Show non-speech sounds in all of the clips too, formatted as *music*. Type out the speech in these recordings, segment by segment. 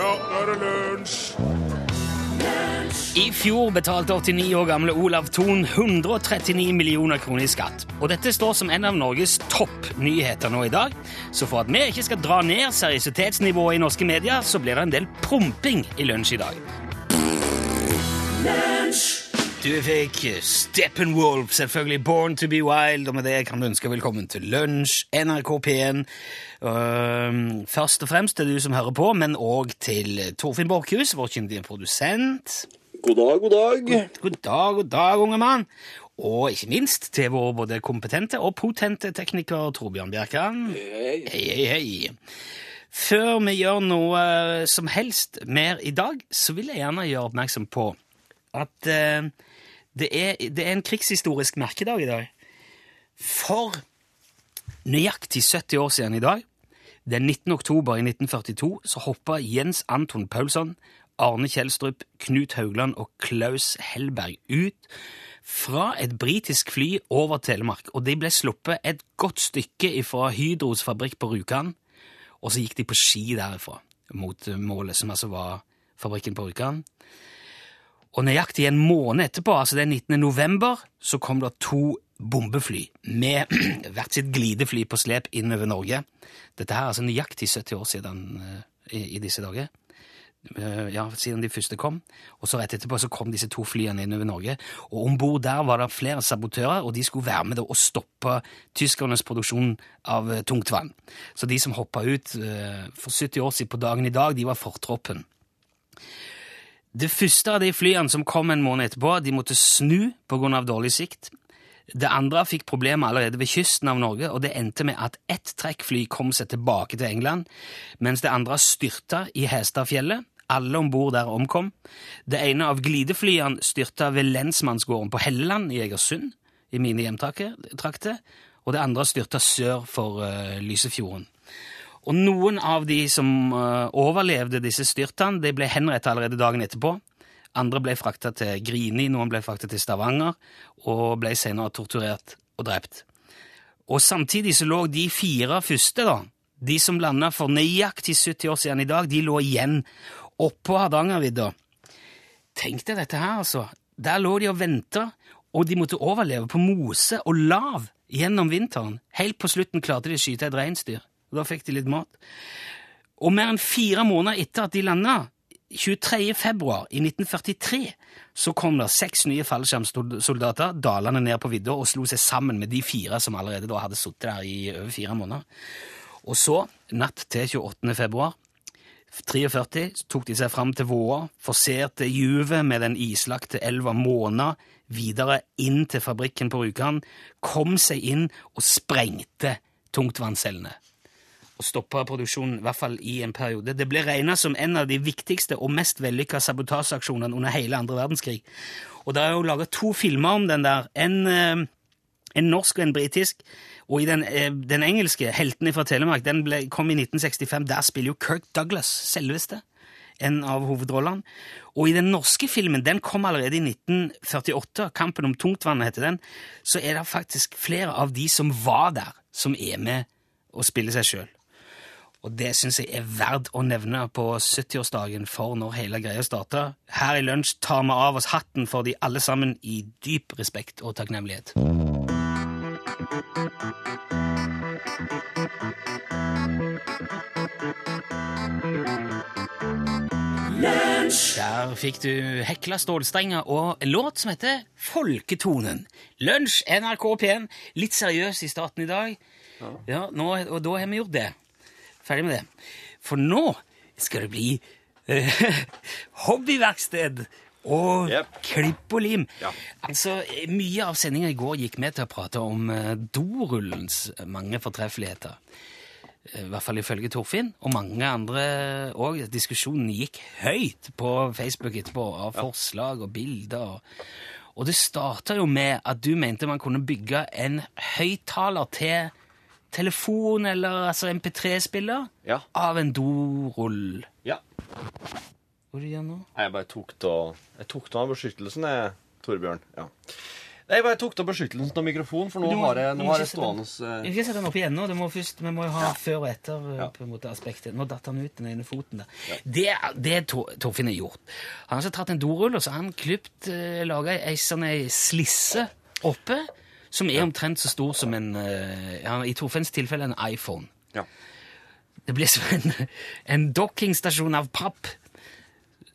Ja, nå er det lunsj! I fjor betalte 89 år gamle Olav Thon 139 millioner kroner i skatt. Og dette står som en av Norges toppnyheter nå i dag. Så for at vi ikke skal dra ned seriøsitetsnivået i norske medier, så blir det en del promping i lunsj i dag. Du fikk Steppenwolf, selvfølgelig Born to be wild, og med det kan du ønske velkommen til lunsj, NRK P1. Uh, først og fremst til du som hører på, men òg til Torfinn Borchhus, vår kyndige produsent. God dag, god dag. God dag, god dag, unge mann. Og ikke minst til vår både kompetente og potente tekniker Torbjørn Bjerkan. Hei. Hei, hei, hei. Før vi gjør noe som helst mer i dag, så vil jeg gjerne gjøre oppmerksom på at eh, det, er, det er en krigshistorisk merkedag i dag. For nøyaktig 70 år siden i dag, den 19. oktober i 1942, så hoppa Jens Anton Paulsson, Arne Kjelstrup, Knut Haugland og Klaus Hellberg ut fra et britisk fly over Telemark, og de ble sluppet et godt stykke fra Hydros fabrikk på Rjukan, og så gikk de på ski derifra mot målet, som altså var fabrikken på Rjukan. Og nøyaktig en måned etterpå, altså den 19. november, så kom det to bombefly med *clears throat* hvert sitt glidefly på slep innover Norge. Dette her er altså nøyaktig 70 år siden eh, i, i disse dager. Eh, ja, siden de første kom. Og så rett etterpå så kom disse to flyene innover Norge. Og om bord der var det flere sabotører, og de skulle være med og stoppe tyskernes produksjon av eh, tungtvann. Så de som hoppa ut for 70 år siden på dagen i dag, de var fortroppen. Det første av de flyene som kom en måned etterpå, de måtte snu pga. dårlig sikt. Det andre fikk problemer allerede ved kysten av Norge, og det endte med at ett trekkfly kom seg tilbake til England, mens det andre styrta i Hestadfjellet. Alle om bord der omkom. Det ene av glideflyene styrta ved lensmannsgården på Helleland i Egersund, i mine hjemtrakter, og det andre styrta sør for uh, Lysefjorden. Og noen av de som uh, overlevde disse styrtene, de ble henrettet allerede dagen etterpå. Andre ble frakta til Grini, noen ble frakta til Stavanger, og ble senere torturert og drept. Og samtidig så lå de fire første, da, de som landa for nøyaktig 70 år siden i dag, de lå igjen oppå Hardangervidda. Tenk deg dette her, altså. Der lå de og venta, og de måtte overleve på mose og lav gjennom vinteren. Helt på slutten klarte de å skyte et reinsdyr, og da fikk de litt mat. Og mer enn fire måneder etter at de landa, 23. februar i 1943 så kom det seks nye fallskjermsoldater dalende ned på vidda og slo seg sammen med de fire som allerede da hadde sittet der i over fire måneder. Og så, natt til 28. februar 43, tok de seg fram til Våa, forserte juvet med den islagte elva Måna videre inn til fabrikken på Rjukan, kom seg inn og sprengte tungtvannscellene og stoppa produksjonen, i hvert fall i en periode. Det ble regna som en av de viktigste og mest vellykka sabotasjeaksjonene under hele andre verdenskrig. Og det er jo laga to filmer om den der. En, en norsk og en britisk. Og i den, den engelske, 'Heltene fra Telemark', den ble, kom i 1965. Der spiller jo Kirk Douglas, selveste, en av hovedrollene. Og i den norske filmen, den kom allerede i 1948, 'Kampen om tungtvannet' heter den, så er det faktisk flere av de som var der, som er med og spiller seg sjøl. Og det syns jeg er verdt å nevne på 70-årsdagen for når hele greia starta. Her i Lunsj tar vi av oss hatten for de alle sammen i dyp respekt og takknemlighet. Der fikk du Hekla stålstrenger og en låt som heter Folketonen. Lunsj, NRK P1. Litt seriøs i starten i dag. Ja, nå, og da har vi gjort det. Ferdig med det. For nå skal det bli uh, *laughs* hobbyverksted og Yep. klipp og lim. Ja. Altså, Mye av sendinga i går gikk med til å prate om uh, dorullens mange fortreffeligheter. Eh, I hvert fall ifølge Torfinn, og mange andre òg. Diskusjonen gikk høyt på Facebook etterpå, av forslag og bilder. Og, og det starta jo med at du mente man kunne bygge en høyttaler til telefon eller altså MP3-spiller Ja. av en dorull. Ja. Hva er det du gjør nå? Jeg bare tok av Jeg tok beskyttelsen, jeg, Torbjørn. Ja. Jeg bare tok da beskyttelsen av mikrofonen, for nå Du må- har jeg, du nå må ikke har jeg stående Vi eh, skal sette den opp igjen nå. Det må først, vi må jo ha før og etter eh, Ja. på en måte aspektet. Nå datt han ut den ene foten der. Det, det Tor- Torfinn har gjort Han har så tatt en dorull og så har han klipt, uh, laga ei sånn ei slisse oppe som er omtrent så stor som en eh, ja, I Torfinns tilfelle en iPhone. Ja. Det blir som en, en dockingstasjon av papp.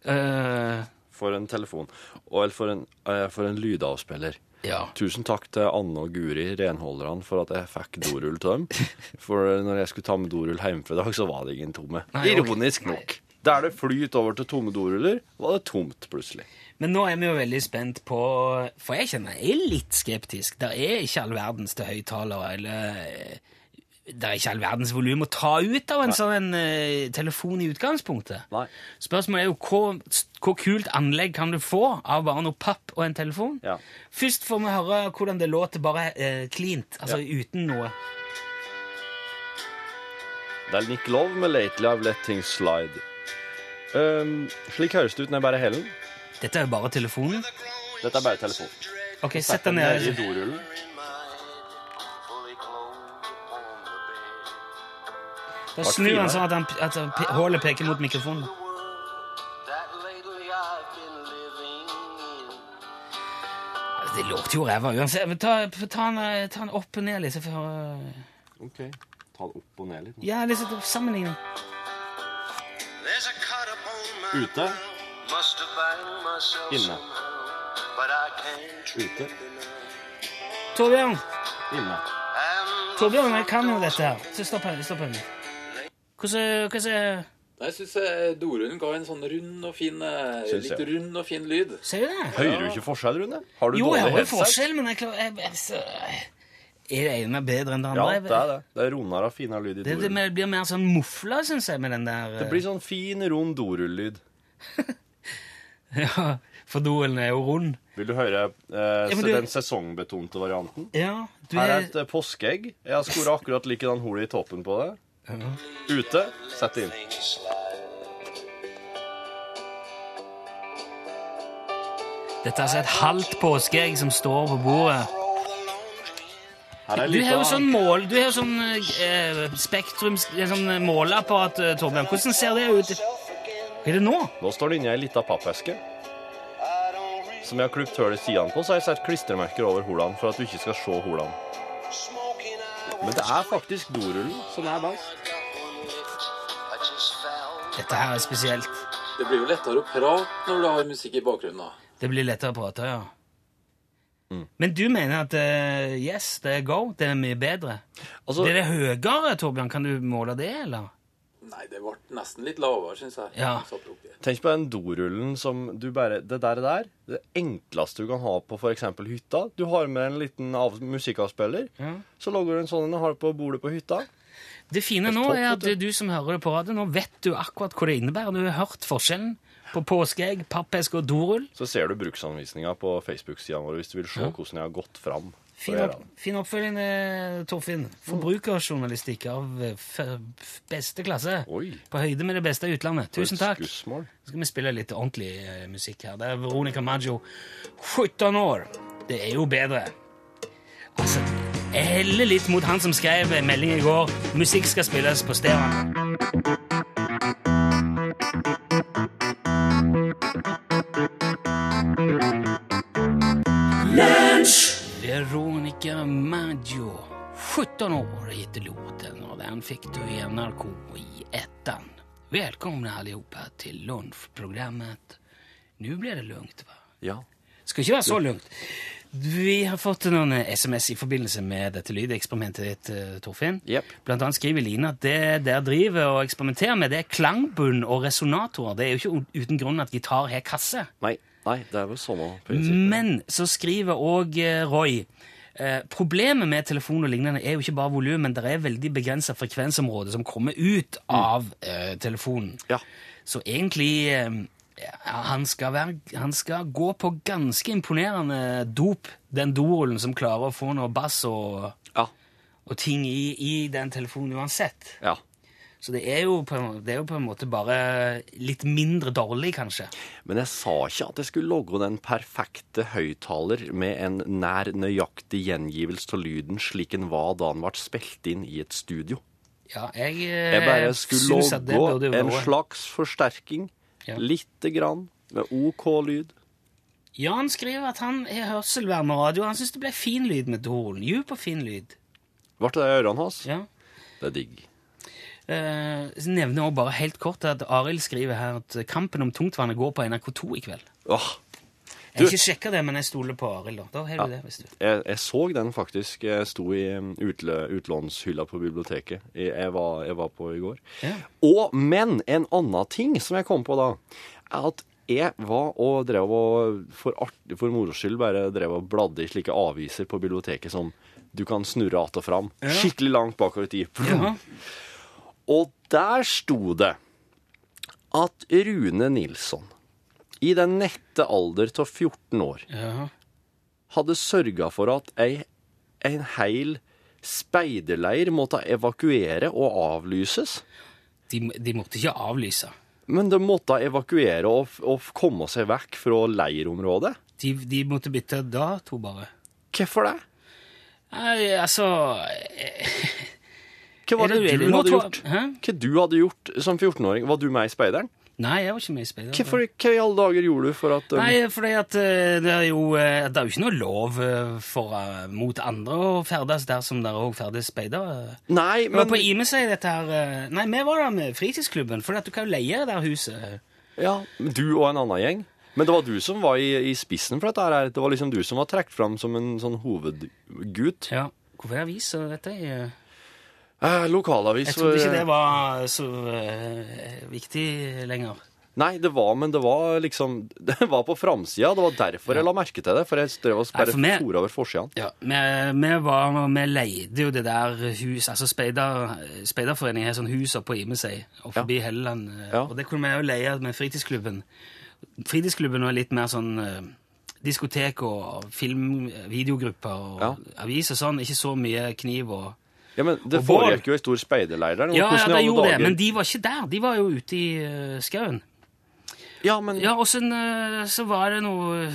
Uh, For en telefon. Og for en, uh, for en lydavspiller. ja. Tusen takk til Anne og Guri, renholderne, for at jeg fikk dorull til dem. For når jeg skulle ta med dorull hjemme i dag, så var det ingen tomme. Nei, ok. Ironisk nok. Der det flyt over til tomme doruller, var det tomt plutselig. Men nå er vi jo veldig spent på For jeg kjenner jeg er litt skeptisk. Det er ikke all verdens til høyttalere eller Det er ikke all verdens volum å ta ut av en sånn eh, telefon i utgangspunktet. Nei. Spørsmålet er jo hvor, hvor kult anlegg kan du få av bare noe papp og en telefon? Ja. Først får vi høre hvordan det låter bare eh, cleant, altså uten noe. Det er Nick Love med 'Lately I've Let Things Slide'. Um, slik høres det ut når jeg bærer hælen. Dette er jo bare telefonen. Dette er bare telefonen. Ok, sett deg ned i dorullen. Da snur han sånn at, han, at han pe- hullet peker mot mikrofonen. Det låter jo ræva uansett. Men ta, ta, den, eh, ta den opp og ned litt. så får Ok, ta den opp og ned litt. Ja, liksom sånn sammenligning. Ute. Inne. Ute. Torbjørn, Inne. Torbjørn, jeg kan jo dette her. Så stopp her. stopp her. Hvordan, hvordan Nei, Jeg syns dorullen ga en sånn rund og fin synes Litt jeg. rund og fin lyd. Ser du det? Hører du ikke forskjell, Rune? Har du Jo, jeg dårlig har jo headset? forskjell, men jeg klarer jeg, jeg, så, Er det ene bedre enn det andre? Ja, det er det. Det er rundere og finere lyd i Det, det blir mer sånn mufla, syns jeg, med den der Det blir sånn fin, rund dorull-lyd. *laughs* Ja, for dorullen er jo rund. Vil du høre eh, ja, du- den sesongbetonte varianten? Ja, du Her er et eh, påskeegg. Jeg har skåret akkurat likedan hullet i toppen på det. Ute. Sett inn. Dette er altså et halvt påskeegg som står på bordet. Er Du har jo sånn mål, du har jo sånn eh, spektrum, sånn måleapparat, eh, Torbjørn. Hvordan ser det ut? Hva er det nå? Nå står det inni ei lita pappeske. Som jeg har klipt hull i sidene på, så har jeg satt klistremerker over hullene for at du ikke skal se hullene. Men det er faktisk dorullen som er best. Dette her er spesielt. Det blir jo lettere å prate når du har musikk i bakgrunnen. da. Det blir lettere å prate, ja. Mm. Men du mener at uh, yes, det er go? Det er mye bedre? Altså, Blir det høyere, Torbjørn? Kan du måle det, eller? Nei, det ble nesten litt lavere, syns jeg. Ja. Tenk på den dorullen som du bare Det der, der det enkleste du kan ha på f.eks. hytta. Du har med en liten av, musikkavspiller. Ja. Så lager du en sånn og har på bordet på hytta. Det fine nå er at du som hører det på radio, nå vet du akkurat hva det innebærer. Du har hørt forskjellen på påskeegg, pappeske og dorull. Så ser du bruksanvisninga på Facebook-sida vår hvis du vil se Ja. hvordan jeg har gått fram. Fin, opp, fin oppfølging, eh, Torfinn. Forbrukerjournalistikk av eh, beste klasse. Oi. På høyde med det beste i utlandet. Tusen takk. Så skal vi spille litt ordentlig eh, musikk her. Det er Veronica Maggio, 17 år. Det er jo bedre. Altså, jeg heller litt mot han som skrev melding i går. Musikk skal spilles på stereo. 17 år heter låten och den fick du i NRK i ettan. Välkomna allihopa till lunchprogrammet. Nu blir det lugnt va? Ja. Skal ikke være så lugnt. Vi har fått noen SMS i forbindelse med dette lydeksperimentet ditt, eh, Torfinn. Yep. Blant annet skriver Line at det dere driver og eksperimenterer med, det er klangbunn og resonatorer. Det er jo ikke uten grunn at gitar har kasse. Nei, nei, det er vel sånn. Men så skriver òg Roy eh, Problemet med telefon og lignende er jo ikke bare volum, men det er veldig begrensa frekvensområde som kommer ut av eh, telefonen. Ja. Så egentlig eh, han, skal være, han skal gå på ganske imponerende dop, den dorullen som klarer å få noe bass og, Ja. og ting i, i den telefonen uansett. Ja. Så det er, jo på, en- det er jo på en måte bare litt mindre dårlig, kanskje. Men jeg sa ikke at jeg skulle logge den perfekte høyttaler med en nær nøyaktig gjengivelse av lyden slik den var da den ble spilt inn i et studio. Ja, jeg, Jeg bare skulle at det logge en slags forsterking, Ja. lite grann, med OK lyd. Jan skriver at han er hørselvern med radio. Han syns det ble fin lyd med Dolen. Djup og fin lyd. Ble det i ørene hans? Ja. Det er digg. Eh, så nevner også bare helt kort at Arild skriver her at kampen om tungtvannet går på NRK2 i kveld. Åh, Jeg har ikke sjekka det, men jeg stoler på Arild. Da. da har du det, hvis du jeg, jeg så den faktisk. Jeg sto i utlø, utlånshylla på biblioteket. Jeg, var, jeg var på i går. Ja. Og, men en annen ting som jeg kom på da, er at jeg var og drev og for, art- for moro skyld bare drev og bladde i slike aviser på biblioteket som du kan snurre att og fram. Skikkelig langt bakover i tid. Jaha. *laughs* Og der sto det at Rune Nilsson, i den nette alder av 14 år, Ja. hadde sørga for at ei, en heil speiderleir måtte evakuere og avlyses. De, de måtte ikke avlyse. Men de måtte evakuere og, og komme seg vekk fra leirområdet. De, de måtte bytte dato, bare. Hvorfor det? Nei, altså eh, *laughs* Hva var Er det det- du, du hadde gjort? Hæ? Hva du hadde gjort som 14-åring? Var du med i Speideren? Nei, jeg var ikke med i Speideren. Hva, hva i alle dager gjorde du for at um, Nei, fordi at eh, det er jo eh, Det er jo ikke noe lov eh, for, mot andre å ferdes der som det òg ferdes speidere. Nei, Men men på Imesøy, dette her Nei, vi var der med fritidsklubben, for at du kan jo leie det der huset. Ja, du og en annen gjeng. Men det var du som var i, i spissen for dette her. Det var liksom du som var trukket fram som en sånn hovedgutt. Ja. Hvorfor er jeg vis? dette? Jeg, Eh, lokalavis jeg trodde ikke det var så eh, viktig lenger. Nei, det var, men det var liksom *laughs* Det var på framsida. Det var derfor jeg la merke til det. For jeg drev og bare for for over forsida. Ja, vi, vi var Vi leide jo det der hus Altså speider, Speiderforeningen har sånn hus oppe på Imesøy og forbi Helleland. eh, Ja. Og det kunne vi jo leie med fritidsklubben. Fritidsklubben var litt mer sånn eh, diskotek og film, videogrupper og Ja. avis og sånn. Ikke så mye kniv og Ja, men det Og foregikk jo i stor speiderleir der. Ja, ja, de gjorde det, men de var ikke der. De var jo ute i uh, skauen. Ja, men Ja, og så, uh, så var det noe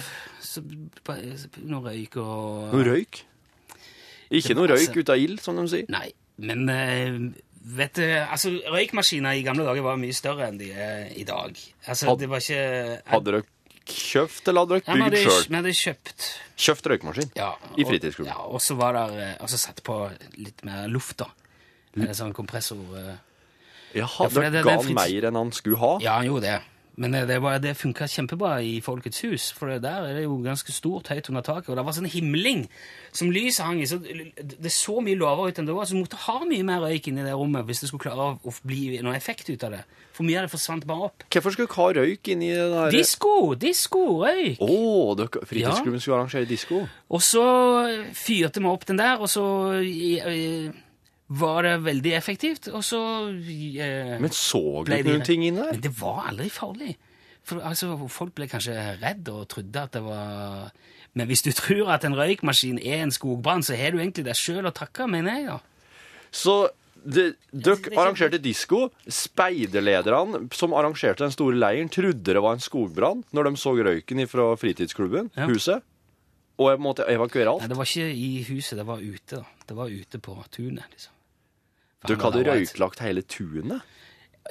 så, Noe røyk og Noe røyk? Ikke noe røyk altså- ut av ild, som de sier. Nei, men uh, vet du, altså røykmaskiner i gamle dager var mye større enn de er i dag. Altså, Had- det var ikke... Hadde dere kjøpt, eller hadde dere bygd sjøl? vi hadde kjøpt Kjøpt røykemaskin? ja, I fritidsklubben. Ja, og så var der, altså og så satt på litt mer luft da. Eller sånn kompressor. eh. Jaha, ja, dere ga fritids- mer enn han skulle ha? Ja, han gjorde det. Men eh, det, var- det funka kjempebra i Folkets hus, for der er det jo ganske stort, høyt under taket. Og det var sånn himling som lyset hang i. så Det så mye lavere ut enn det var, så du måtte ha mye mer røyk inni det rommet hvis det skulle klare å bli noe effekt ut av det. For mye av det forsvant bare opp. Hvorfor skulle dere ha røyk inni det der Disko! Disko! Røyk! Å, oh, fritidsklubben skulle arrangere disko? Og så fyrte vi opp den der, og så eh, var det veldig effektivt, og så eh, Men så du de- noen ting inni der? Men det var aldri farlig. For altså, Folk ble kanskje redd og trodde at det var Men hvis du *laughs* tror at en røykmaskin er en skogbrann, så har du egentlig deg sjøl å takke, mener jeg. Ja. Så dere er arrangerte disko. Speiderlederne som arrangerte den store leiren, trodde det var en skogbrann når de så røyken fra fritidsklubben, Ja. huset, og jeg måtte evakuere Nei. Det var ikke i huset, det var ute. da. Det var ute på tunet. liksom. Var hadde røyklagt hele tunet.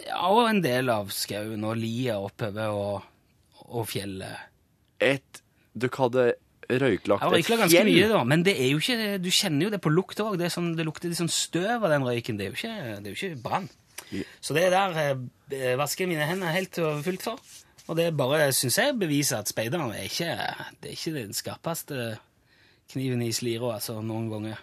Ja, og en del av skauen og lia oppover og, og fjellet. Et Dere hadde røyklagt et røykla ganske mye, da, men det er jo ikke, du kjenner jo det på lukt òg. Det, sånn, det lukter litt sånn støv av den røyken. Det er jo ikke, det er jo ikke brann. Ja. Så det der eh, vasker jeg mine hender helt fullt for. Og det bare, syns jeg, beviser at speideren er ikke, det er ikke den skarpeste kniven i slira altså, noen ganger.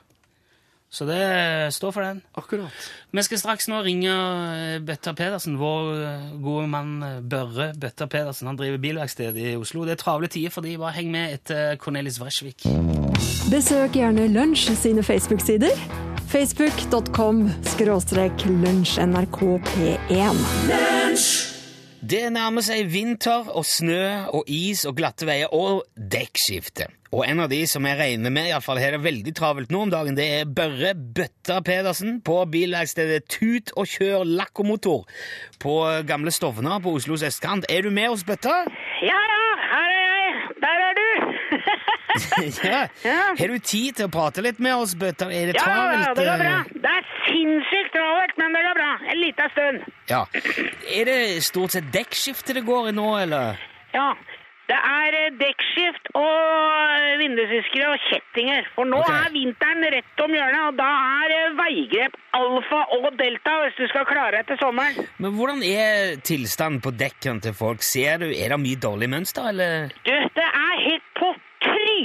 Så det står for den. Akkurat. Vi skal straks nå ringe eh, Bøtta Pedersen, vår eh, gode mann eh, Børre Bøtta Pedersen. Han driver bilverksted i Oslo. Det er travle tider for de. Bare heng med etter Cornelis Vresvik. Besøk gjerne Lunsj sine Facebook-sider. Facebook.com skråstrek lunsjnrkp1. Det nærmer seg vinter og snø og is og glatte veier og dekkskifte. Og en av de som jeg regner med i alle fall har det veldig travelt nå om dagen, det er Børre Bøtta Pedersen på bilverkstedet Tut og Kjør Lakkomotor på gamle Stovner på Oslos østkant. Er du med oss, Bøtta? Ja, ja, her er jeg. Der er du. *laughs* *laughs* ja. Ja. Har du tid til å prate litt med oss, Bøtta? Er det Ja, det går bra. eh? Det er sinnssykt travelt, men det går bra. En liten stund. Ja. Er det stort sett dekkskifte det går i nå, eller? Ja, det er eh, dekkskift og vindusviskere og kjettinger. For nå okay. er vinteren rett om hjørnet, og da er eh, veigrep alfa og delta hvis du skal klare deg til sommeren. Men hvordan er tilstanden på dekkene til folk? Ser du, Er det mye dårlig mønster, eller? Du, det er helt på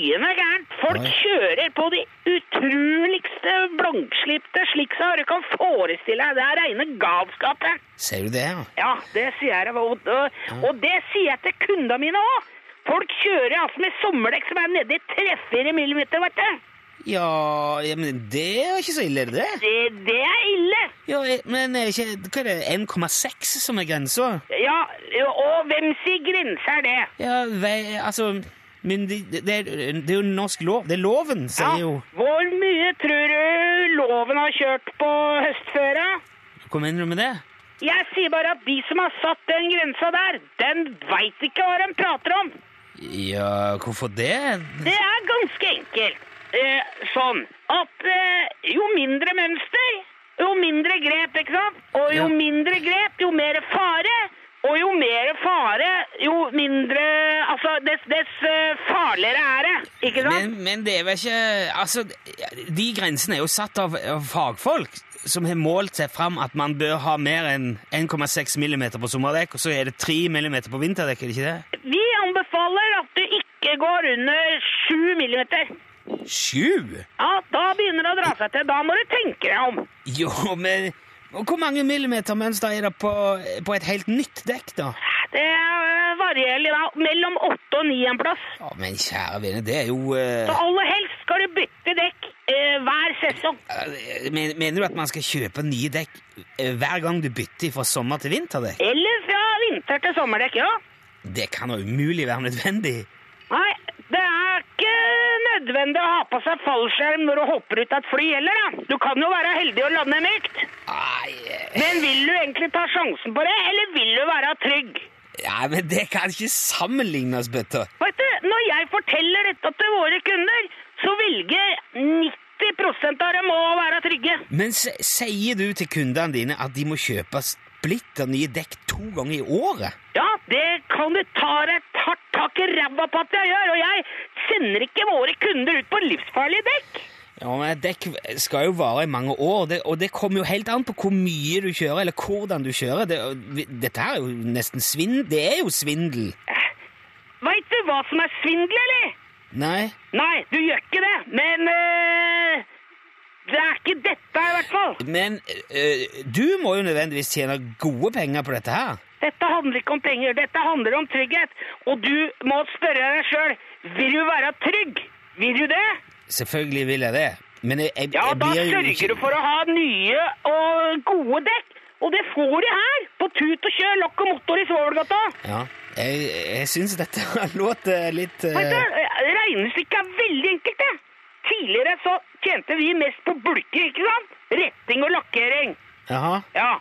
trynet gærent. Folk Nei. kjører på de utroligste blankslipte slik som du kan forestille deg. Det er reine galskapet. Ser du det, ja? Ja, det sier jeg. Og, og, det sier jeg til kundene mine òg. Folk kjører altså med sommerdekk som er nede i 3-4 millimeter, vet du. Ja, ja, men det er ikke så ille, det det? Det, er ille. Ja, men er det ikke Hva er det, 1,6 som er grensa? Ja, og hvem sier grense er det? Ja, vei, altså Men det, det, det, er, det er jo norsk lov. Det er loven, sier jo Hvor mye tror du loven har kjørt på høstføre? Hva mener du med det? Jeg sier bare at de som har satt den grensa der, den veit ikke hva de prater om. Ja, hvorfor det? Det er ganske enkelt. Eh, sånn at eh, jo mindre mønster, jo mindre grep, ikke sant? Og jo Ja. mindre grep, jo mer fare. Og jo mer fare, jo mindre Altså, dess, dess eh, farligere er det, ikke sant? Men, men det er vel ikke Altså, de grensene er jo satt av, av fagfolk som har målt seg fram at man bør ha mer enn 1,6 mm på sommerdekk, og så er det 3 mm på vinterdekk, er det ikke det? Vi anbefaler at du ikke går under 7 millimeter. Sju? Ja, da begynner det å dra seg til. Da må du tenke deg om. Jo, men og Hvor mange millimeter mønster er det på, på et helt nytt dekk, da? Det varierer da. Mellom åtte og ni en plass. Ja, Men kjære vene, det er jo uh... Så aller helst skal du bytte dekk uh, hver sesong. men, Mener du at man skal kjøpe nye dekk uh, hver gang du bytter fra sommer til vinterdekk? Eller fra vinter til sommerdekk, ja. Det kan da umulig være nødvendig. Nei, det er ikke nødvendig å ha på seg fallskjerm når du hopper ut av et fly heller, da. Du kan jo være heldig og lande mykt. Ai, Men vil du egentlig ta sjansen på det, eller vil du være trygg? ja, men det kan ikke sammenlignes, Bøtta. Vet du, når jeg forteller dette til våre kunder, så velger 90 av dem å være trygge. Men sier du til kundene dine at de må kjøpe splitter nye dekk to ganger i året? Ja, det kan du ta deg hardt ræva på at jeg gjør, og jeg sender ikke våre kunder ut på livsfarlige dekk. Ja, men Dekk skal jo vare i mange år, det, og det kommer jo helt an på hvor mye du kjører, eller hvordan du kjører. Det, dette er jo nesten svindel. Det er jo svindel. Veit du hva som er svindel, eller? Nei? Nei, du gjør ikke det, men øh, det er ikke dette i hvert fall. Men øh, du må jo nødvendigvis tjene gode penger på dette her. Dette handler ikke om penger, dette handler om trygghet. Og du må spørre deg sjøl, vil du være trygg? Vil du det? Selvfølgelig vil jeg det. Men jeg, jeg, Ja, jeg da blir jo sørger du for å ha nye og gode dekk. Og det får de her, på Tut og Kjør lokk og motor i Svovelgata. Ja, jeg, jeg syns dette *laughs* låter litt uh... Regnestykket er veldig enkelt, det. Tidligere så tjente vi mest på bulker, ikke sant? Retting og lakkering. Jaha. Ja,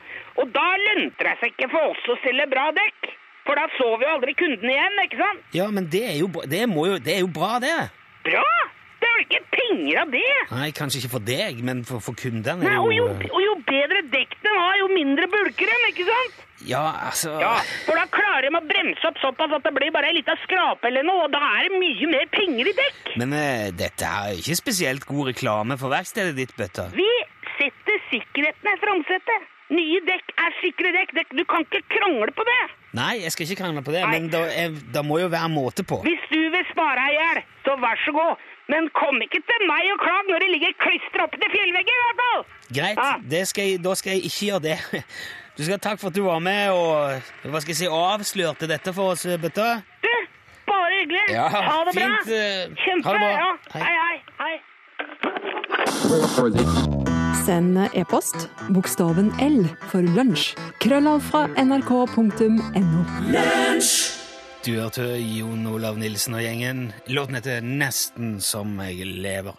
og da lønte det seg ikke for oss å stille bra dekk. For da så vi jo aldri kunden igjen, ikke sant? Ja, men det er jo, det må jo, det er jo bra, det. Bra! Det er jo ikke penger av det. Nei, kanskje ikke for deg, men for, for kundene Nei, og, jo, jo og jo bedre dekk den har, jo mindre bulker den, ikke sant? Ja, altså Ja, for da klarer de å bremse opp såpass at det blir bare en liten skrape eller noe, og da er det mye mer penger i dekk. Men uh, dette er ikke spesielt god reklame for verkstedet ditt, Bøtta. Vi sikkerheten er framsetet. Nye dekk er sikre dekk. dekk. Du kan ikke krangle på det. Nei, jeg skal ikke krangle på det, Nei. men da, da må jo være måte på. Hvis du vil spare i hjel, så vær så god. Men kom ikke til meg og klag når det ligger klistra opp til fjellveggen, i hvert fall! Greit, Ja. det skal jeg, da skal jeg ikke gjøre det. *laughs* Du skal ha takk for at du var med og hva skal jeg si, avslørte dette for oss, Bøtta. Du, bare hyggelig. Ja, ha det fint, bra. Kjempe. ha det bra. Ja. Hei. Hei, hei, hei. Send e-post bokstaven L for lunsj. Krøllav fra nrk.no. Du hørte Jon Olav Nilsen og gjengen. Låten heter Nesten som jeg lever.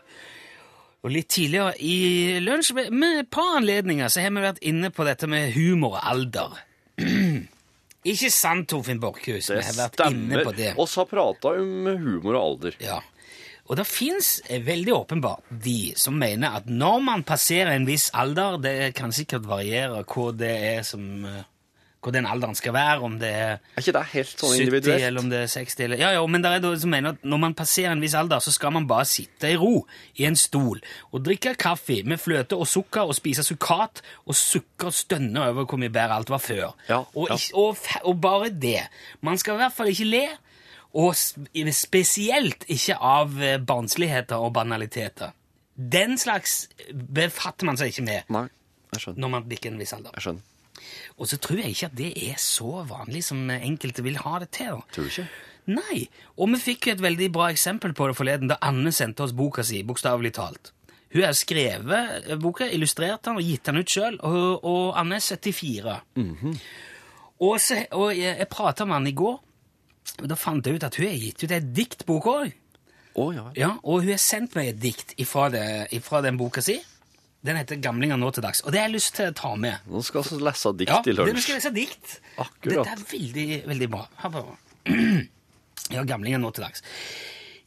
Og litt tidligere i lunsj, med- et par anledninger, så har vi vært inne på dette med humor og alder. *clears throat* Ikke sant, Torfinn Borchhus? Vi har vært inne på det. Vi har prata om humor og alder. Ja. Og det fins veldig åpenbart de som mener at når man passerer en viss alder Det kan sikkert variere hvor det er som eh, Hvor den alderen skal være, om det er Er ikke det helt sånn 70 individuelt? eller om det er 60 eller, Ja, ja, men det er de som mener at når man passerer en viss alder, så skal man bare sitte i ro i en stol og drikke kaffe med fløte og sukker og spise sukkat og sukke og stønne over hvor mye bedre alt var før. Ja, og, ikke- og, og bare det. Man skal i hvert fall ikke le, og spesielt ikke av eh, barnsligheter og banaliteter. Den slags befatter man seg ikke med Nei, jeg skjønner. når man bikker en viss alder. Jeg skjønner. Og så tror jeg ikke at det er så vanlig som enkelte vil ha det til. Tror du ikke? Nei, og vi fikk jo et veldig bra eksempel på det forleden da Anne sendte oss boka si, bokstavelig talt. Hun har skrevet eh, boka, illustrert den og gitt den ut sjøl, og, og Anne er 74. og, så, og jeg, jeg prata med han i går, da fant jeg ut at hun har gitt ut et diktbok òg. Å, ja. Ja, og hun har sendt meg et dikt ifra, det, ifra den boka si. Den heter 'Gamlinger nå til dags', og det har jeg lyst til å ta med. Nå skal vi lese dikt Ja, til Ja, lunsj. skal lese dikt. Akkurat. Dette er veldig, veldig bra. *clears throat* Ja, gamlinger nå til dags.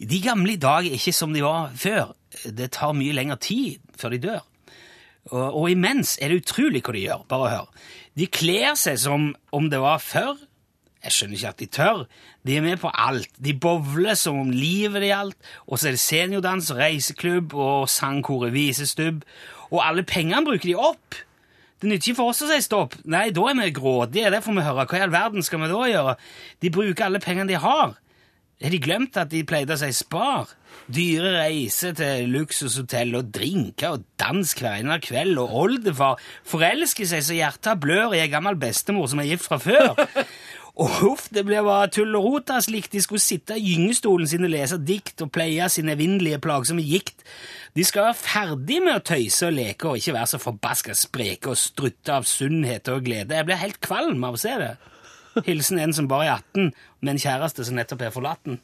De gamle i dag er ikke som de var før. Det tar mye lengre tid før de dør. Og, og imens er det utrolig hva de gjør. Bare hør. De kler seg som om det var før. Jeg skjønner ikke at de tør. De er med på alt. De bowler som om livet det gjaldt. Og så er det seniordans, reiseklubb og sangkoret visestubb. Og alle pengene bruker de opp. Det nytter ikke for oss å si stopp. Nei, da er vi grådige. Det får vi høre. Hva i all verden skal vi da gjøre? De bruker alle pengene de har. Har de glemt at de pleide å si spar? Dyre reiser til luksushotell og drinker og dans hver eneste kveld, og oldefar forelsker seg så hjertet blør i ei gammel bestemor som er gift fra før. *laughs* Og uff, det ble bare tull og rot, da, slik de skulle sitte i gyngestolen sin og lese dikt og pleie sin evinnelige plagsomme gikt. De skal være ferdig med å tøyse og leke og ikke være så forbaska spreke og strutte av sunnhet og glede. Jeg blir helt kvalm av å se det. Hilsen en som bare er 18, med en kjæreste som nettopp er forlatt den.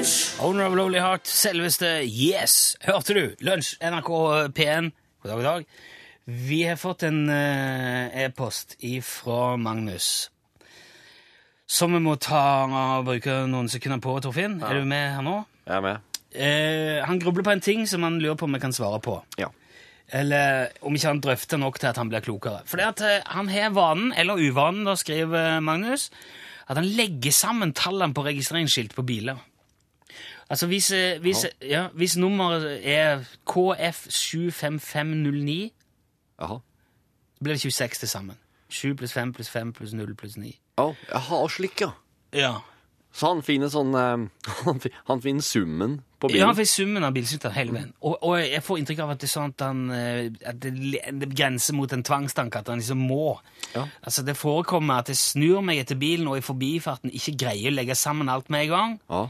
Åh. Owner of Lowly Heart, selveste Yes! Hørte du? Lunsj, NRK P1. God dag, god dag. Vi har fått en eh, e-post ifra Magnus. Som vi må ta og bruke noen sekunder på, Torfinn. Er du med her nå? Jeg er med. Eh, han grubler på en ting som han lurer på om vi kan svare på. Ja. Eller om ikke han drøfter nok til at han blir klokere. For det at eh, han har vanen, eller uvanen, da skriver Magnus, at han legger sammen tallene på registreringsskilt på biler. Altså hvis, eh, hvis, ja, hvis nummeret er KF75509, så blir det 26 til sammen. 7 pluss 5 pluss 5 pluss 0 pluss 9. Å, jeg har slik, ja. Ja. Så han finner sånn eh, *laughs* han, han finner summen på bilen? Ja, han finner summen av bilskiltene hele veien. Og, og jeg får inntrykk av at det er sånn at, han, eh, at det, det grenser mot en tvangstanke, at han liksom må. Ja. Altså, Det forekommer at jeg snur meg etter bilen og i forbifarten ikke greier å legge sammen alt med en gang. Ja.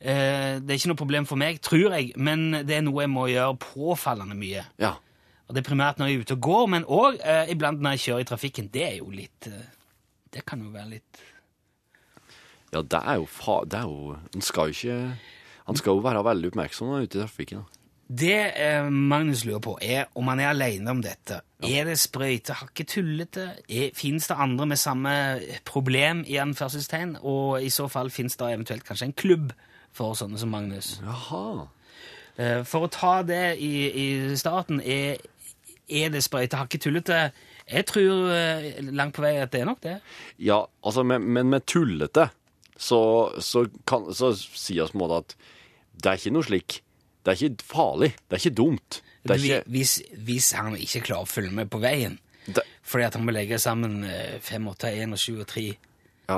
Eh, det er ikke noe problem for meg, tror jeg, men det er noe jeg må gjøre påfallende mye. ja. Og Det er primært når jeg er ute og går, men òg eh, iblant når jeg kjører i trafikken. Det er jo litt eh, Det kan jo være litt Ja, det er jo fa... Det er jo Han skal jo ikke Han skal jo være veldig oppmerksom når han er ute i trafikken. da. Det eh, Magnus lurer på, er om han er alene om dette. Er det sprøytehakket tullete? Fins det andre med samme problem, i anførselstegn? Og i så fall fins det eventuelt kanskje en klubb for sånne som Magnus? Jaha. Eh, for å ta det i, i starten, er, er det sprøytehakket tullete? Jeg tror eh, langt på vei at det er nok det. Ja, altså, men, men med tullete så, så, kan, så sier vi på en måte at det er ikke noe slik Det er ikke farlig. Det er ikke dumt. Det er ikke Hvis, hvis han ikke klarer å følge med på veien, det, fordi at han må legge sammen 5, 8, 1 og 7 og 3 ja.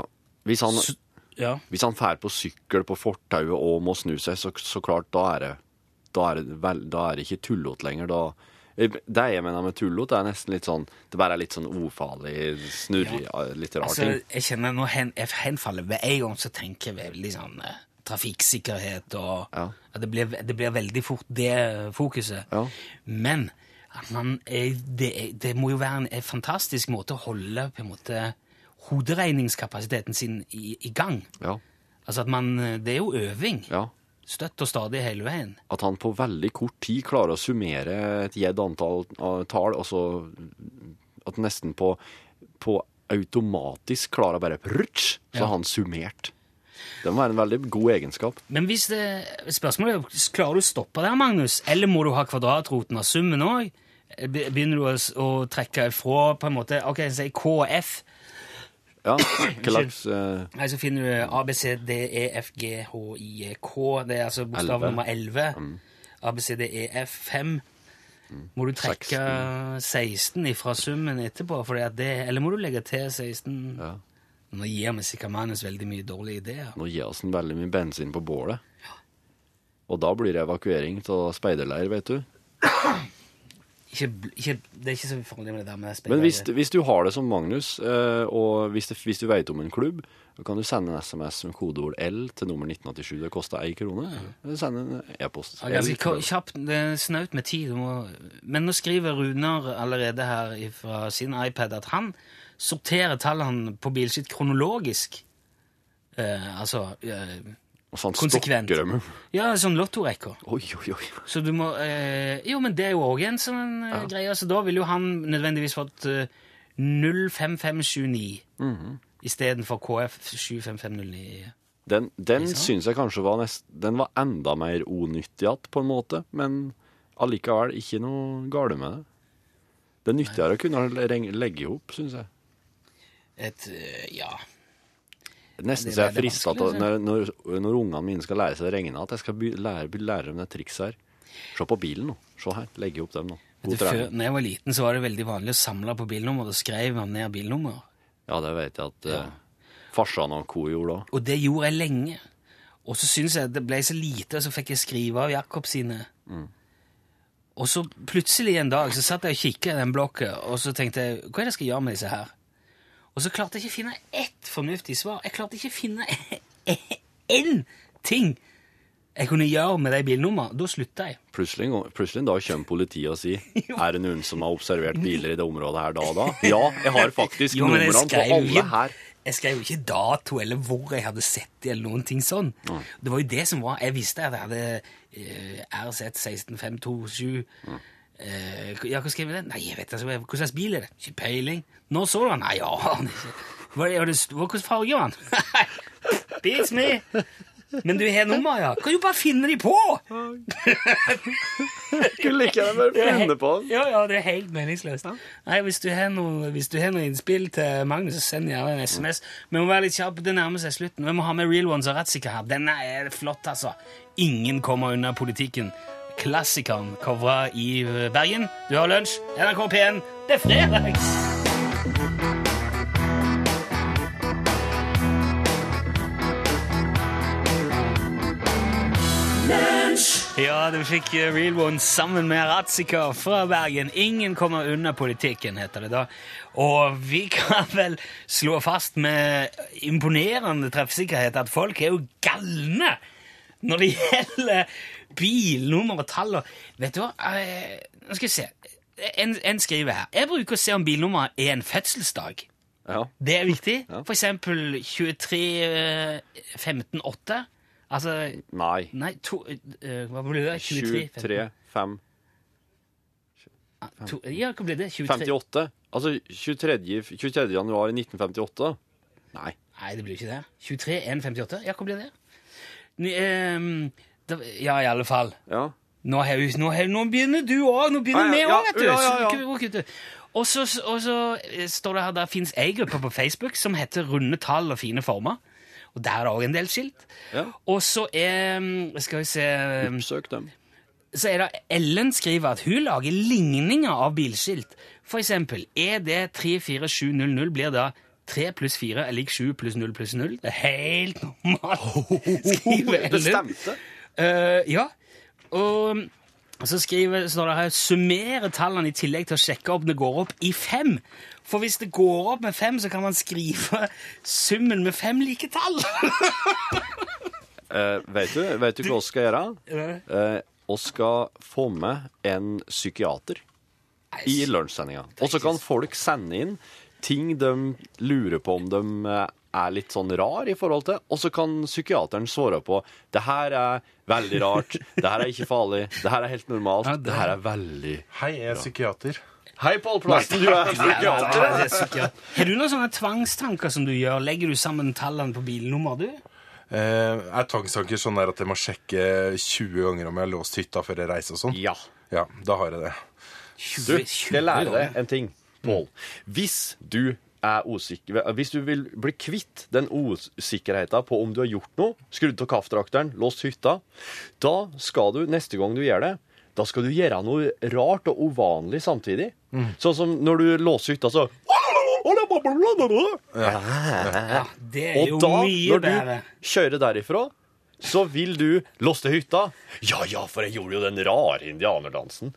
Hvis han, Så- Ja. hvis han fær på sykkel på fortauet og må snu seg, så, så klart, da er det da er det, vel, da er det ikke tullete lenger. Da Det jeg mener med tullot, er nesten litt sånn Det bare er litt sånn ufarlig, snurrig, litt rar Altså, ting. jeg kjenner nå hen, jeg henfaller ved en gang, så tenker jeg veldig sånn eh, trafikksikkerhet og Ja. det, blir, det blir veldig fort det fokuset. Ja. Men man er, det, det må jo være en, en fantastisk måte å holde på en måte hoderegningskapasiteten sin i, i gang. Ja. Altså at man Det er jo øving. ja. Støtt og stadig hele veien. At han på veldig kort tid klarer å summere et gjedd antall av tall, og så at nesten på, på automatisk klarer å bare prutsj, så Ja. har han summert. Det må være en veldig god egenskap. Men hvis det, spørsmålet er klarer du å stoppe der, Magnus, eller må du ha kvadratroten av summen òg? Begynner du å, trekke ifra på en måte Ok, si KF. Ja, hva slags uh... Nei, Så finner du A, B, C, D, E, F, G, H, I, E, K. Det er altså bokstav nummer 11. A, B, C, D, E, F 5. Må du trekke 16 ifra summen etterpå? Det, eller må du legge til 16? Ja. Nå gir vi sikkert manus veldig mye dårlige ideer. Nå gir oss en veldig mye bensin på bålet. Og da blir det evakuering av speiderleir, vet du. Ikke, ikke, det er ikke så farlig med det der med speil. Men hvis, hvis du har det som Magnus, eh, og hvis, det, hvis du vet om en klubb, kan du sende en SMS med kodeord L til nummer 1987. Det koster én krone. Send en e-post. Ja, kjapt, det er snaut med tid. Men nå skriver Runar allerede her fra sin iPad at han sorterer tallene på bilskilt kronologisk. Eh, altså eh, sånn konsekvent. stokker dem. Ja, sånn lottorekker. Oi, oi, oi. Så du må eh, Jo, men det er jo òg en sånn eh, greie. Så da ville jo han nødvendigvis fått eh, 05579 istedenfor KF 75509. Den, den syns jeg kanskje var, nest, den var enda mer onyttig igjen, på en måte. Men allikevel ikke noe gale med det. Det er nyttigere å kunne legge i hop, syns jeg. Et eh, Ja. Nesten så jeg er frista til når, når, når ungene mine skal lære seg å regne, at jeg skal lære, lære dem det trikset her. Se på bilen nå. Se her. Legge opp dem nå. God du, før, når jeg var liten, så var det veldig vanlig å samle på bilnummer. Da skrev man ned bilnummer. Ja, det vet jeg at uh, farsan og co. gjorde òg. Og det gjorde jeg lenge. Og så syntes jeg det ble så lite, og så fikk jeg skrive av Jakob sine. Og så plutselig en dag så satt jeg og kikket i den blokka, og så tenkte jeg hva er det jeg skal gjøre med disse her? Og så klarte jeg ikke å finne ett fornuftig svar. Jeg klarte ikke å finne *laughs* én ting jeg kunne gjøre med de bilnumrene. Da slutta jeg. Plutselig, plutselig da kommer politiet og sier *laughs* Er det noen som har observert biler i det området her da og da? Ja, jeg har faktisk Jo, numrene på alle her. Jeg skrev jo ikke dato eller hvor jeg hadde sett det, eller noen ting sånn. Det var jo det som var Jeg visste at jeg hadde uh, RZ 16527. Eh, ja, hva skrev jeg det? Nei, jeg vet ikke. Hva slags bil er det? Ikke peiling. Når så du han. Nei, ja han. Hva, er det, hva farge var han? Beats me. Men du har nummer, ja. Kan du bare finne de på? Skulle like gjerne bare finne på den. Ja, ja, det er helt meningsløst. Nei, hvis du har noe, hvis du har noe innspill til Magnus, så send gjerne en SMS. Vi må være litt kjappe, det nærmer seg slutten. Vi må ha med Real Ones og Ratzika her. Denne er flott, altså. Ingen kommer unna politikken. Klassikeren covra i eh, Bergen. Du har lunsj. NRK P1. Det er fredag! Ja, du fikk eh, Real One sammen med Ratzika fra Bergen. Ingen kommer unna politikken, heter det da. Og vi kan vel slå fast med imponerende treffsikkerhet at folk er jo galne når det gjelder bilnummer og tall. og- Vet du hva? Eh, Nå skal vi se. En, en skriver her. Jeg bruker å se om bilnummeret er en fødselsdag. Ja. Det er viktig. Ja. For eksempel 23 eh, 15 8. Altså Nei. Nei, to, uh, hva blir det? 23? 23, 5, To, ja, hva blir det? 23? 58. Altså 23. 23. januar 1958. Nei. Nei, det blir ikke det. 23, 1, 58? Ja, hva blir det? Ni- um, da- ja, i alle fall. Ja. Nå, har nå, har- nå begynner du òg! Nå begynner vi òg, vet du! ja, ja, så, og så eh, står det her der fins ei gruppe på Facebook som heter Runde tall og fine former. Og der er òg en del skilt. Ja. Og så er Skal vi se Oppsøk dem. så er det Ellen skriver at hun lager ligninger av bilskilt. For eksempel ED 34700 blir da 3 pluss 4 er lik 7 pluss 0 pluss 0. Det er helt normalt, *laughs* skriver Ellen. Det stemte. Uh, ja. Og så skriver, står det her summere tallene i tillegg til å sjekke om det går opp i fem. For hvis det går opp med fem, så kan man skrive summen med fem like tall. uh, vet du vet du hva vi skal gjøre? Vi uh, skal få med en psykiater i lunsjsendinga. Og så kan folk sende inn ting de lurer på om de eh, er litt sånn rar i forhold til, og så kan psykiateren svare på det her er veldig rart, det her er ikke farlig, det her er helt normalt, Ja, det- her er veldig Hei, jeg er psykiater. Hei, Pål Plassen, du er psykiater! Er. Har du noen sånne tvangstanker som du gjør? Legger du sammen tallene på bilnummer, du? Eh, er tvangstanker sånn der at jeg må sjekke 20 ganger om jeg har låst hytta før jeg reiser og sånn? Ja. Ja, da har jeg det. Du, jeg lærer deg en ting, Pål? Hvis du er usikker Hvis du vil bli kvitt den usikkerheten på om du har gjort noe, skrudd av kaffetrakteren, låst hytta, da skal du, neste gang du gjør det, da skal du gjøre noe rart og uvanlig samtidig. Sånn som når du låser hytta, så Det er Og da, mye når du kjører derifra, så vil du låse hytta. Ja, ja, for jeg gjorde jo den rare indianerdansen.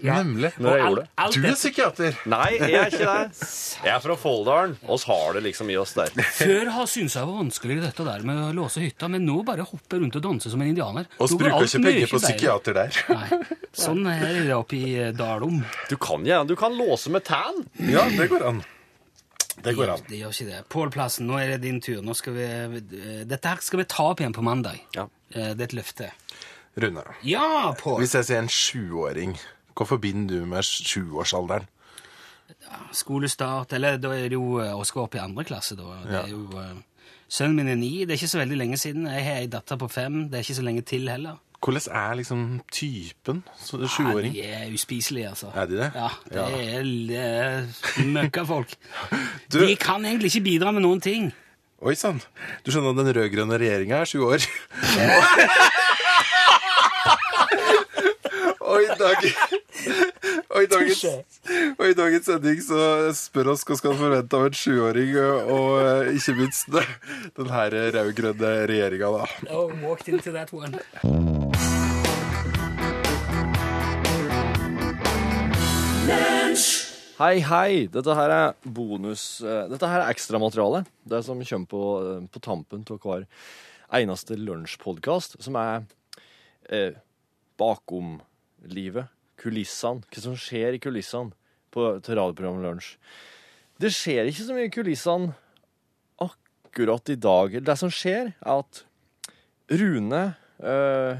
Ja, nemlig. Når jeg gjorde det. Du er psykiater! Nei, jeg er ikke det. Jeg er fra Folldalen. Oss har det liksom i oss der. Før har syntes jeg var vanskelig dette der med å låse hytta, men nå bare hopper rundt og danser som en indianer. Og bruker ikke penger på psykiater der. Nei, sånn er det oppe i eh, Dalom. Du kan gjerne, du kan låse med tan. Ja, det går an. Det går an. Det gjør ikke det. Pål Plassen, nå er det din tur. Nå skal vi, eh, dette her skal vi ta opp igjen på mandag. Ja. Eh, Det er et løfte. Rune, Ja, Paul. hvis jeg sier en sjuåring, hva forbinder du med sjuårsalderen? Skolestart, eller da er det jo Oskar å opp i andre klasse, da. Det er jo, eh, sønnen min er ni, det er ikke så veldig lenge siden. Jeg har ei datter på fem, det er ikke så lenge til heller. Hvordan er liksom typen sjuåring? Ja, de er uspiselige, altså. Er de det? Ja, det Ja. er, er møkkafolk. *laughs* Du- De kan egentlig ikke bidra med noen ting. Oi sann. Du skjønner at den rød-grønne regjeringa er sju år? *laughs* Og i dag Og i dagens, og i dagens sending så spør oss hva skal man forvente av en sjuåring, og eh, ikke minst den her rød-grønne regjeringa, da. Oh, walked into that one. Hei, hei. Dette her er bonus eh, Dette her er ekstramateriale. Det som kommer på, eh, på tampen av hver eneste lunsjpodkast, som er eh, bakom livet. Kulissene. Hva som skjer i kulissene på, til radioprogrammet Lunsj. Det skjer ikke så mye i kulissene akkurat i dag. Det som skjer, er at Rune øh,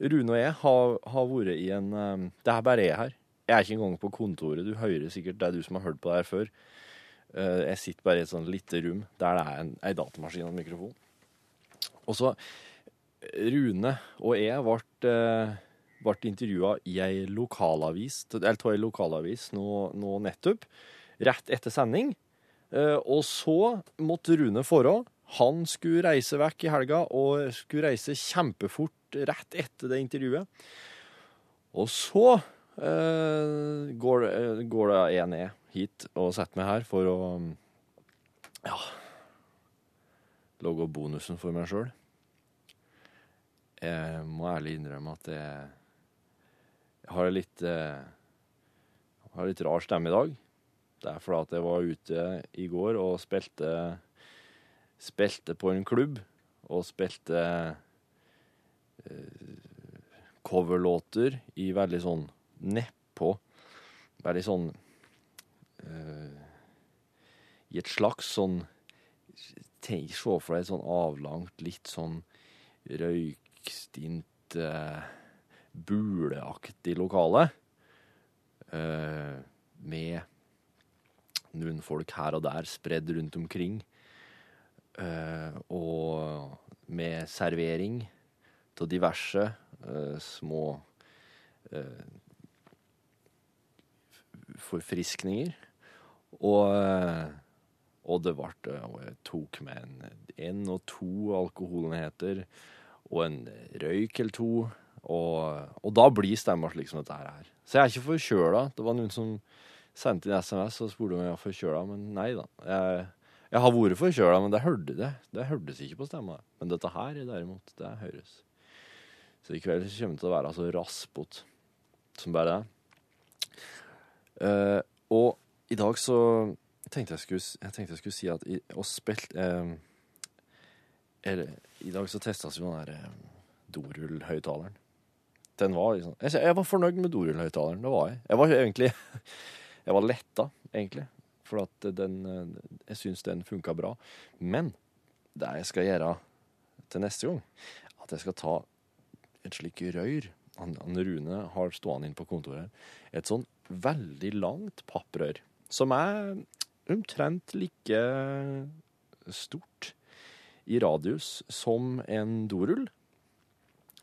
Rune og jeg har, har vært i en øh, Det er bare jeg her. Jeg er ikke engang på kontoret. Du hører sikkert, det er du som har hørt på det her før. Uh, jeg sitter bare i et sånn lite rom der det er en, ei datamaskin og en mikrofon. Og så Rune og jeg ble, ble intervjua i ei lokalavis, eller av ei lokalavis nå, nå nettopp, rett etter sending. Eh, og så måtte Rune forå. Han skulle reise vekk i helga, og skulle reise kjempefort rett etter det intervjuet. Og så eh, går, det- går det jeg ned hit og setter meg her for å ja, lage bonusen for meg sjøl. Jeg må ærlig innrømme at det jeg har en litt eh, har litt rar stemme i dag. Det er fordi at jeg var ute i går og spilte Spilte på en klubb og spilte eh, coverlåter i veldig sånn nedpå Veldig sånn eh, I et slags sånn Se for deg et sånn avlangt, litt sånn røykstint eh, buleaktig lokale. Eh, med noen folk her og der spredd rundt omkring. Eh, og med servering av diverse eh, små forfriskninger. Og, og det ble Og jeg tok med en, en og to alkoholenheter og en røyk eller to. Og, og da blir stemma slik som dette her. Så jeg er ikke forkjøla. Det var noen som sendte inn SMS og spurte om jeg var forkjøla, men nei da. Jeg, jeg har vært forkjøla, men det, hørte det. det hørtes ikke på stemma. Men dette her derimot, det høres. Så i kveld kommer det til å være så raspete som bare det. Uh, og i dag så tenkte jeg skulle, jeg tenkte jeg skulle si at spilt eh, eller, I dag så testes jo den der uh, dorullhøyttaleren. Den var liksom jeg, var fornøyd med dorullhøyttaleren. Det var jeg. Jeg var egentlig *laughs* Jeg var letta, egentlig. For at den Jeg syns den funka bra. Men det jeg skal gjøre til neste gang, at jeg skal ta et slik røyr han, han Rune har stående inne på kontoret. Et sånn veldig langt papprør. Som er omtrent like stort i radius som en dorull.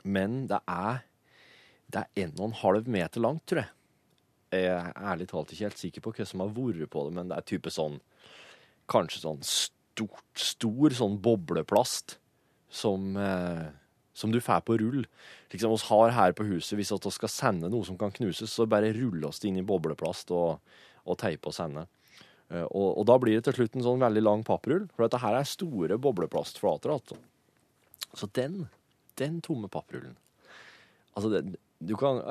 Men det er det er en og en halv meter langt, tror jeg. Jeg er ærlig talt ikke helt sikker på hva som har vært på det, men det er type sånn Kanskje sånn stort, stor sånn bobleplast som, eh, som du får på rull. Liksom oss har her på huset, hvis vi skal sende noe som kan knuses, så bare ruller oss det inn i bobleplast og, og teiper og sender. Eh, og, og, da blir det til slutt en sånn veldig lang papprull, for dette her er store bobleplastflater. Altså. Så den, den tomme papprullen Altså, den, du, kan,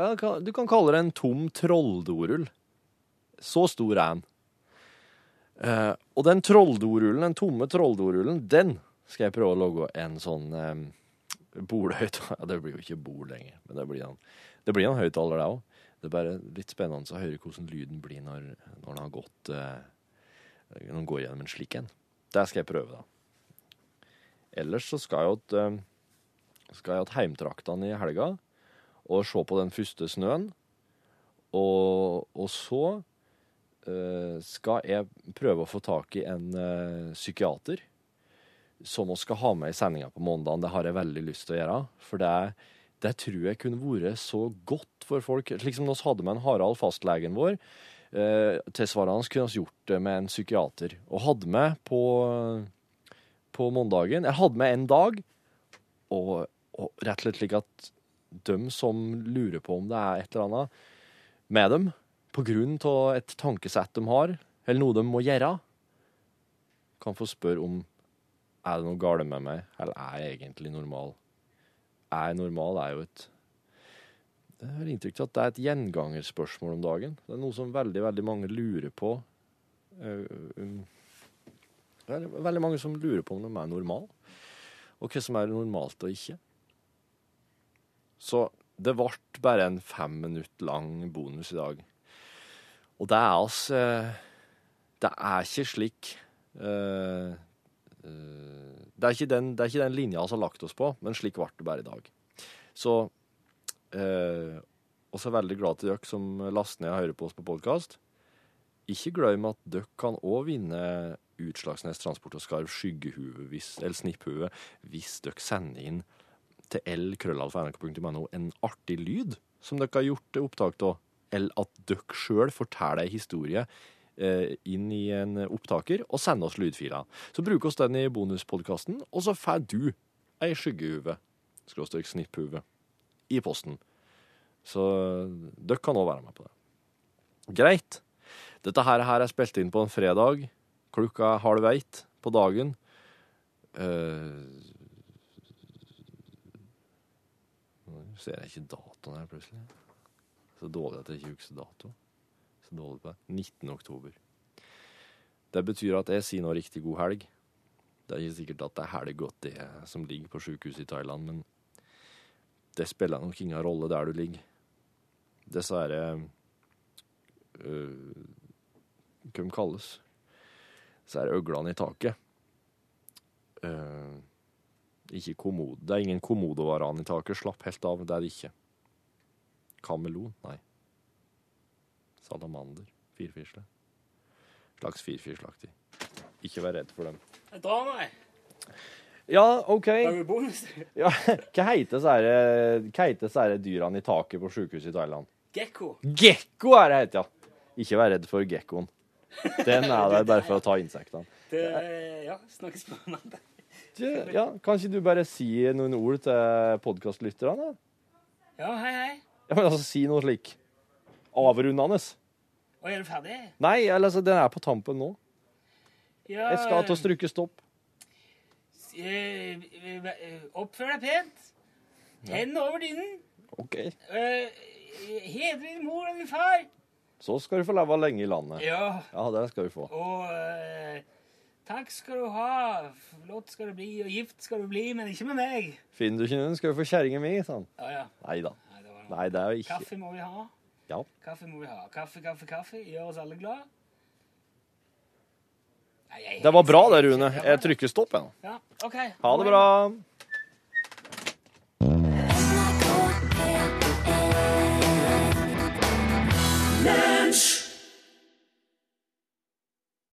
du kan kalle det en tom trolldorull. Så stor er den. Eh, og den trolldorullen, den tomme trolldorullen, den skal jeg prøve å lage en sånn eh, bolhøyt... *laughs* Ja, det blir jo ikke bol lenger, men det blir en, det blir en høyttaler, det òg. Det er bare litt spennende å høre hvordan lyden blir når, når den har gått eh, Når den går gjennom en slik en. Det skal jeg prøve, da. Ellers så skal jeg til, til heimtraktene i helga og se på den første snøen. Og, og så uh, skal jeg prøve å få tak i en uh, psykiater som vi skal ha med i sendinga på mandagen. Det har jeg veldig lyst til å gjøre. For det, det tror jeg kunne vært så godt for folk. Slik som vi hadde med en Harald, fastlegen vår. Uh, tilsvarende kunne vi gjort det med en psykiater. Og hadde med på, på mandagen Jeg hadde med en dag, og, og rett og slett slik at de som lurer på om det er et eller annet med dem, på grunn av et tankesett de har, eller noe de må gjøre, kan få spørre om er det noe galt med meg, eller er jeg egentlig normal? Er jeg normal, er jo et Jeg har inntrykk av at det er et gjengangerspørsmål om dagen. Det er noe som veldig, veldig mange lurer på. Det er veldig mange som lurer på om de er normale, og hva som er normalt og ikke. Så det ble bare en fem minutter lang bonus i dag. Og det er altså Det er ikke slik uh, uh, det, er ikke den, det er ikke den linja vi har lagt oss på, men slik ble det bare i dag. Så uh, også veldig glad til dere som laster ned og hører på oss på podkast. Ikke glem at dere kan òg vinne Utslagsnes Transport og Skarv skyggehue, eller snipphue, hvis dere sender inn til l-krøllalfa.nrk.no en artig lyd som dere har gjort opptak av, eller at dere sjøl forteller ei historie eh, inn i en opptaker og sender oss lydfiler. Så bruk oss den i bonuspodkasten, og så får du ei skyggehue, skråstrek snipphue, i posten. Så dere kan òg være med på det. Greit. Dette her, her er spilt inn på en fredag. Klokka er halv ett på dagen. Uh, ser jeg ikke datoen her plutselig. Så dårlig at jeg ikke husker dato. Så dårlig på det. 19. oktober. Det betyr at jeg sier nå riktig god helg. Det er ikke sikkert at det er helg godt det som ligger på sykehuset i Thailand, men det spiller nok ingen rolle der du ligger. Dessverre øh, Hva de kalles? Det øglene i taket. Uh, ikke kommode. Det er ingen kommodovaran i taket. Slapp helt av. Det er det ikke. Kamelon? Nei. Salamander. Firfisle. Slags firfisleaktig. Ikke vær redd for dem. Drar meg. Ja, OK. *laughs* Ja, hva heter disse dyrene i taket på sykehuset i Thailand? Gekko. Gekko er det heter, ja. Ikke vær redd for gekkoen. Den er der bare for å ta insektene. Det, ja, snakkes på mandag. Ja, kan ikke du bare si noen ord til podkastlytterne? Ja, hei, hei. Ja, men altså, Si noe slik avrundende. Og er du ferdig? Nei, eller, altså, den er på tampen nå. Ja, Jeg skal til å stryke stopp. eh, eh, Oppfør deg pent. Hendene over dynen. OK. Uh, Hedre din mor og din far. Så skal du få leve lenge i landet. Ja, Ja, det skal du få. og eh, takk skal du ha. Flott skal du bli, og gift skal du bli, men ikke med meg. Finner du ikke noen, skal du få kjerringa mi, sa han. Ja, ja. Nei da. Nei, det er jo ikke Kaffe må vi ha. Ja. Kaffe må vi ha. Kaffe, kaffe, kaffe. Gjør oss alle glad. Nei, jeg- Det var bra det, Rune. Jeg trykker stopp, jeg. nå. Ja, ok. Ha det bra. Nerd.